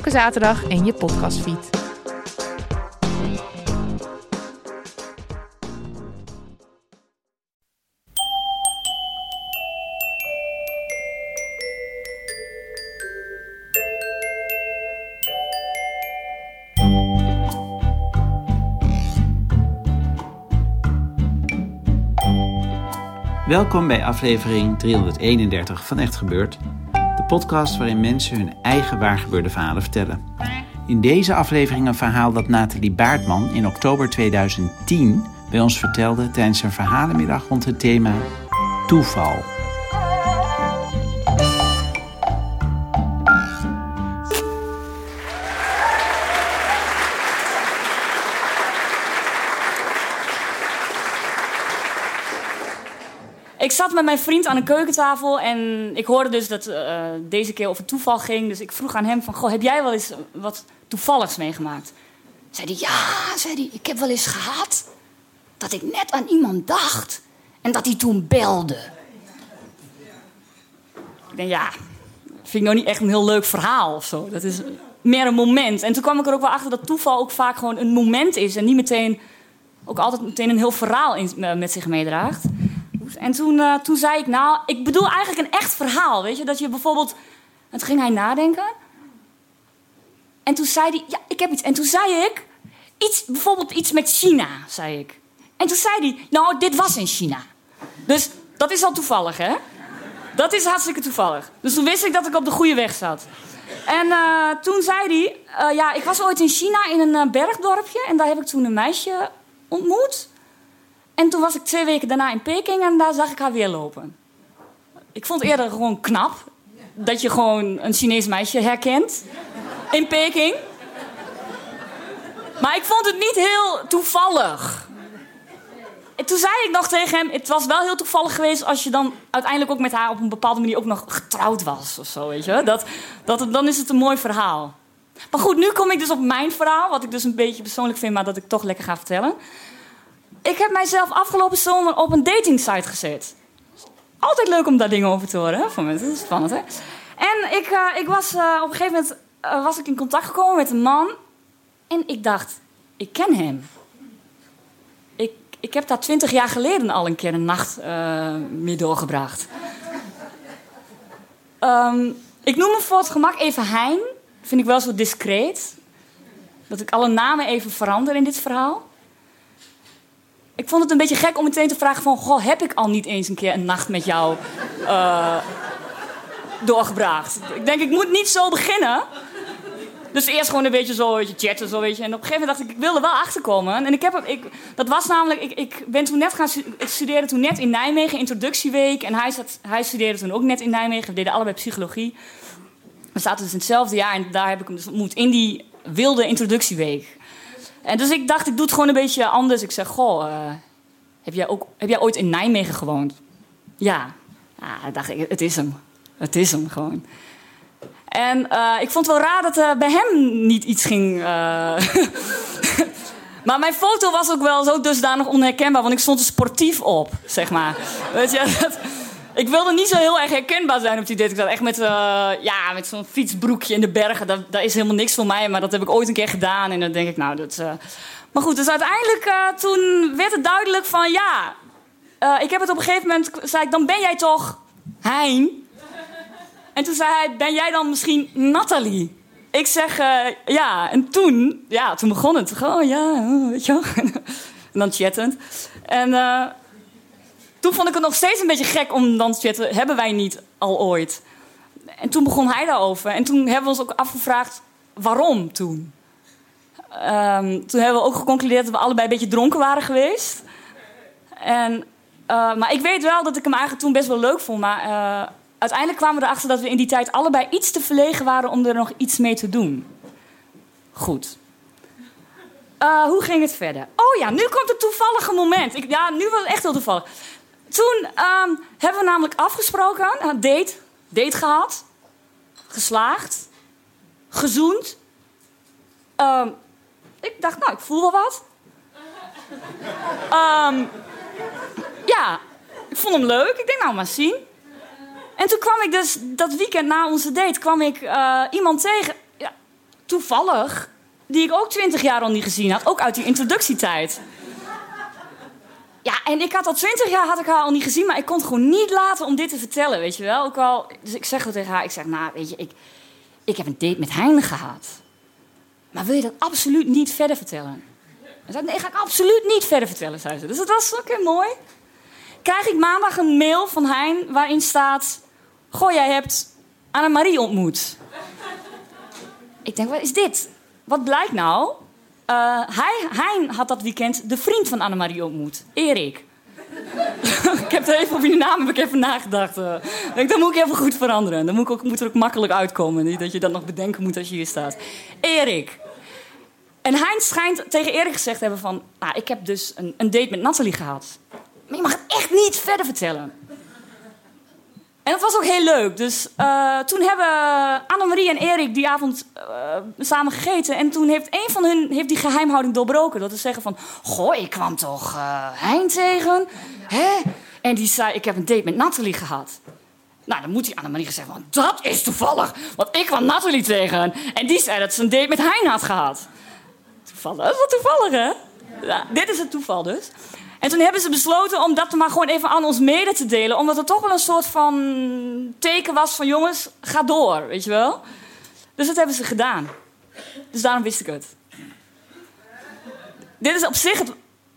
Elke zaterdag in je podcastfeed. Welkom bij aflevering 331 van Echt Gebeurd. Podcast waarin mensen hun eigen waargebeurde verhalen vertellen. In deze aflevering een verhaal dat Nathalie Baartman in oktober 2010 bij ons vertelde tijdens een verhalenmiddag rond het thema toeval. Ik zat met mijn vriend aan een keukentafel en ik hoorde dus dat eh, deze keer over toeval ging. Dus ik vroeg aan hem van, goh, heb jij wel eens wat toevalligs meegemaakt? Zei hij, ja, zei hij, ik heb wel eens gehad dat ik net aan iemand dacht en dat hij toen belde. Ik denk, ja, vind ik nou niet echt een heel leuk verhaal of zo. Dat is meer een moment. En toen kwam ik er ook wel achter dat toeval ook vaak gewoon een moment is en niet meteen, ook altijd meteen een heel verhaal in, eh, met zich meedraagt. En toen, eh, toen zei ik, nou, ik bedoel eigenlijk een echt verhaal, weet je? Dat je bijvoorbeeld... Toen ging hij nadenken. En toen zei hij, ja, ik heb iets. En toen zei ik, iets, bijvoorbeeld iets met China, zei ik. En toen zei hij, nou, dit was in China. Dus dat is al toevallig, hè? Dat is hartstikke toevallig. Dus toen wist ik dat ik op de goede weg zat. En eh, toen zei hij, eh, ja, ik was ooit in China in een bergdorpje. En daar heb ik toen een meisje ontmoet. En toen was ik twee weken daarna in Peking en daar zag ik haar weer lopen. Ik vond eerder gewoon knap dat je gewoon een Chinees meisje herkent in Peking. Maar ik vond het niet heel toevallig. En toen zei ik nog tegen hem: Het was wel heel toevallig geweest als je dan uiteindelijk ook met haar op een bepaalde manier ook nog getrouwd was of zo, weet je? Dat, dat, dan is het een mooi verhaal. Maar goed, nu kom ik dus op mijn verhaal, wat ik dus een beetje persoonlijk vind, maar dat ik toch lekker ga vertellen. Ik heb mijzelf afgelopen zomer op een datingsite gezet. Altijd leuk om daar dingen over te horen, voor mensen. Dat is spannend, hè? En ik, eh, ik was eh, op een gegeven moment eh, was ik in contact gekomen met een man. En ik dacht, ik ken hem. Ik, ik heb daar twintig jaar geleden al een keer een nacht mee doorgebracht. Ehm, ik noem hem voor het gemak even Hein. Vind ik wel zo discreet. Dat ik alle namen even verander in dit verhaal. Ik vond het een beetje gek om meteen te vragen van... Goh, heb ik al niet eens een keer een nacht met jou uh, doorgebracht? Ik denk, ik moet niet zo beginnen. Dus eerst gewoon een beetje zo, weet je, chatten, zo, weet je. En op een gegeven moment dacht ik, ik wil er wel achter komen. En ik heb, ik, dat was namelijk, ik, ik ben toen net gaan ik studeerde toen net in Nijmegen, introductieweek. En hij, zat, hij studeerde toen ook net in Nijmegen. We deden allebei psychologie. We zaten dus in hetzelfde jaar en daar heb ik hem dus ontmoet. In die wilde introductieweek. En dus ik dacht, ik doe het gewoon een beetje anders. Ik zeg, goh, uh, heb, jij ook, heb jij ooit in Nijmegen gewoond? Ja. Ja, dacht ik, het is hem. Het is hem gewoon. En uh, ik vond het wel raar dat er bij hem niet iets ging. Maar mijn foto was ook wel zo dusdanig onherkenbaar, want ik stond er sportief op, zeg maar. Weet je, dat, ik wilde niet zo heel erg herkenbaar zijn op die date. Ik zat echt met, uh, ja, met zo'n fietsbroekje in de bergen. Dat, is helemaal niks voor mij, maar dat heb ik ooit een keer gedaan. En dan denk ik, nou, dat... Uh... Maar goed, dus uiteindelijk uh, toen werd het duidelijk van, ja... ik heb het op een gegeven moment... zei ik, dan ben jij toch Hein? En toen zei hij, ben jij dan misschien Nathalie? Ik zeg, ja. En toen, ja, toen begon het. Oh ja, weet je wel. en dan chattend. En toen vond ik het nog steeds een beetje gek om dan te chatten. Hebben wij niet al ooit? En toen begon hij daarover. En toen hebben we ons ook afgevraagd waarom toen. Um, toen hebben we ook geconcludeerd dat we allebei een beetje dronken waren geweest. En, uh, maar ik weet wel dat ik hem eigenlijk toen best wel leuk vond. Maar uh, uiteindelijk kwamen we erachter dat we in die tijd allebei iets te verlegen waren om er nog iets mee te doen. Goed. Uh, hoe ging het verder? Oh ja, nu komt het toevallige moment. Ik, ja, nu was het echt heel toevallig. Toen um, hebben we namelijk afgesproken, een date, date gehad, geslaagd, gezoend. Um, ik dacht, nou, ik voel wel wat. Um, ja, ik vond hem leuk. Ik denk, nou, maar zien. En toen kwam ik dus dat weekend na onze date kwam ik uh, iemand tegen, ja, toevallig, die ik ook twintig jaar al niet gezien had, ook uit die introductietijd. Ja, en ik had al twintig jaar had ik haar al niet gezien, maar ik kon het gewoon niet laten om dit te vertellen, weet je wel. Ook al, dus ik zeg het tegen haar, ik zeg, nou, weet je, ik, ik heb een date met Hein gehad. Maar wil je dat absoluut niet verder vertellen? Ze zei, nee, ga ik absoluut niet verder vertellen, zei ze. Dus dat was oké, okay, mooi. Krijg ik maandag een mail van Hein waarin staat... Goh, jij hebt Annemarie ontmoet. ik denk, wat is dit? Wat blijkt nou? Uh, hij, Hein had dat weekend de vriend van Annemarie ontmoet, Erik. ik heb er even op je naam heb ik even nagedacht. Uh, ik, dat moet ik even goed veranderen. Dan moet, ik ook, moet er ook makkelijk uitkomen. Dat je dat nog bedenken moet als je hier staat. Erik. En Hein schijnt tegen Erik gezegd te hebben van... Ah, ik heb dus een, een date met Nathalie gehad. Maar je mag het echt niet verder vertellen. En dat was ook heel leuk. Dus uh, toen hebben Annemarie en Erik die avond uh, samen gegeten. En toen heeft een van hun heeft die geheimhouding doorbroken. Dat is zeggen van... Goh, ik kwam toch uh, tegen? Hè? En die zei, ik heb een date met Nathalie gehad. Nou, dan moet die Annemarie gezegd van... Dat is toevallig, want ik kwam Nathalie tegen. En die zei dat ze een date met Hein had gehad. Toevallig, dat is wel toevallig, hè? Ja, dit is het toeval dus. En toen hebben ze besloten om dat maar gewoon even aan ons mede te delen. Omdat het toch wel een soort van teken was van jongens, ga door, weet je wel. Dus dat hebben ze gedaan. Dus daarom wist ik het. Dit is op zich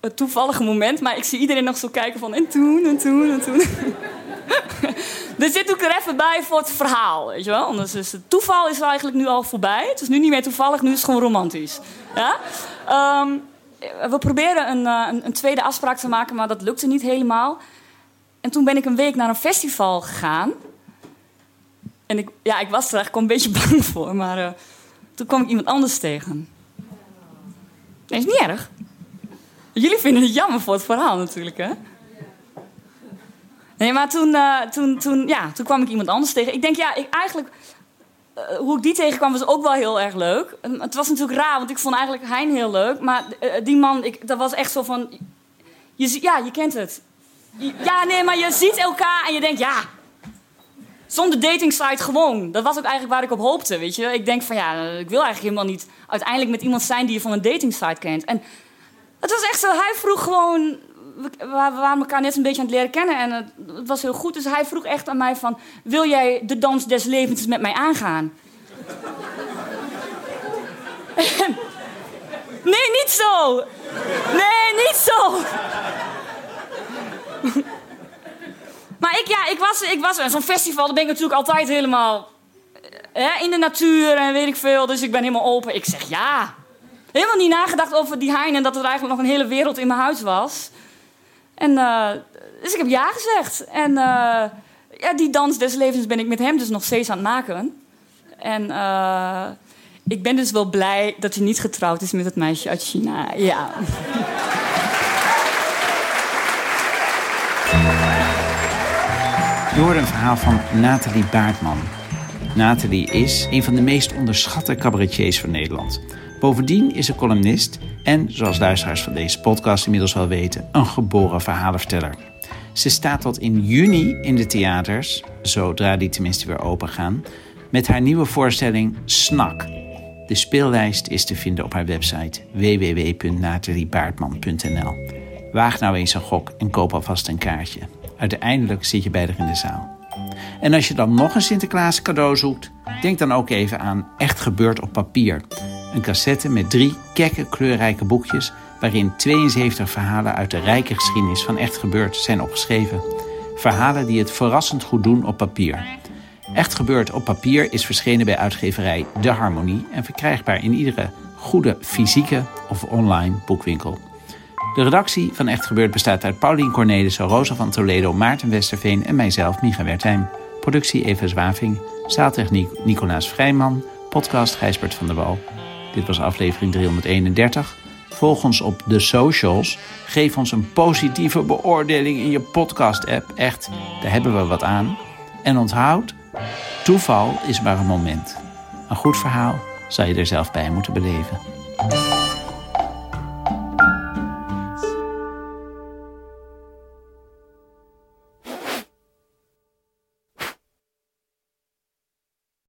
het, toevallige moment, maar ik zie iedereen nog zo kijken van en toen, en toen, en toen. dus dit doe ik er even bij voor het verhaal, weet je wel. Anders is het toeval is eigenlijk nu al voorbij. Het is nu niet meer toevallig, nu is het gewoon romantisch. Ja? Um, we proberen een, uh, een, een, tweede afspraak te maken, maar dat lukte niet helemaal. En toen ben ik een week naar een festival gegaan. En ik, ja, ik was er eigenlijk een beetje bang voor, maar uh, toen kwam ik iemand anders tegen. Nee, is niet erg. Jullie vinden het jammer voor het verhaal natuurlijk, hè? Nee, maar toen, uh, toen, toen, ja, toen kwam ik iemand anders tegen. Ik denk, ja, ik, eigenlijk uh, hoe ik die tegenkwam was ook wel heel erg leuk. het was natuurlijk raar, want ik vond eigenlijk Hein heel leuk. Maar uh, die man, ik, dat was echt zo van... Je, ja, je kent het. ja, nee, maar je ziet elkaar en je denkt, ja... Zonder datingsite gewoon. Dat was ook eigenlijk waar ik op hoopte, weet je. Ik denk van, ja, ik wil eigenlijk helemaal niet... uiteindelijk met iemand zijn die je van een datingsite kent. En het was echt zo, hij vroeg gewoon... We, we waren elkaar net een beetje aan het leren kennen en het, het, was heel goed. Dus hij vroeg echt aan mij van... Wil jij de dans des levens met mij aangaan? nee, niet zo! Nee, niet zo! maar ik, ja, ik was, ik was zo'n festival, daar ben ik natuurlijk altijd helemaal... Hè, in de natuur en weet ik veel, dus ik ben helemaal open. Ik zeg ja. Helemaal niet nagedacht over die hein en dat er eigenlijk nog een hele wereld in mijn huis was. En uh, dus ik heb ja gezegd. En uh, ja, die dans des levens ben ik met hem dus nog steeds aan het maken. En uh, ik ben dus wel blij dat hij niet getrouwd is met het meisje uit China. Ja. Je hoort een verhaal van Nathalie Baartman. Nathalie is een van de meest onderschatte cabaretiers van Nederland. Bovendien is ze columnist en, zoals luisteraars van deze podcast inmiddels wel weten, een geboren verhalenverteller. Ze staat tot in juni in de theaters, zodra die tenminste weer open gaan, met haar nieuwe voorstelling Snak. De speellijst is te vinden op haar website www.nataliebaartman.nl. Waag nou eens een gok en koop alvast een kaartje. Uiteindelijk zit je bij in de zaal. En als je dan nog een Sinterklaas cadeau zoekt, denk dan ook even aan Echt gebeurd op papier een cassette met drie kekke kleurrijke boekjes waarin 72 verhalen uit de rijke geschiedenis van Echt Gebeurd zijn opgeschreven. Verhalen die het verrassend goed doen op papier. Echt Gebeurd op papier is verschenen bij uitgeverij De Harmonie en verkrijgbaar in iedere goede fysieke of online boekwinkel. De redactie van Echt Gebeurd bestaat uit Paulien Cornelissen, Rosa van Toledo, Maarten Westerveen en mijzelf, Micha Wertheim. Productie Eva Zwaving, zaaltechniek Nicolaas Vrijman, podcast Gijsbert van der Wal. Dit was aflevering 331. Volg ons op de socials. Geef ons een positieve beoordeling in je podcast-app. Echt, daar hebben we wat aan. En onthoud, toeval is maar een moment. Een goed verhaal zou je er zelf bij moeten beleven.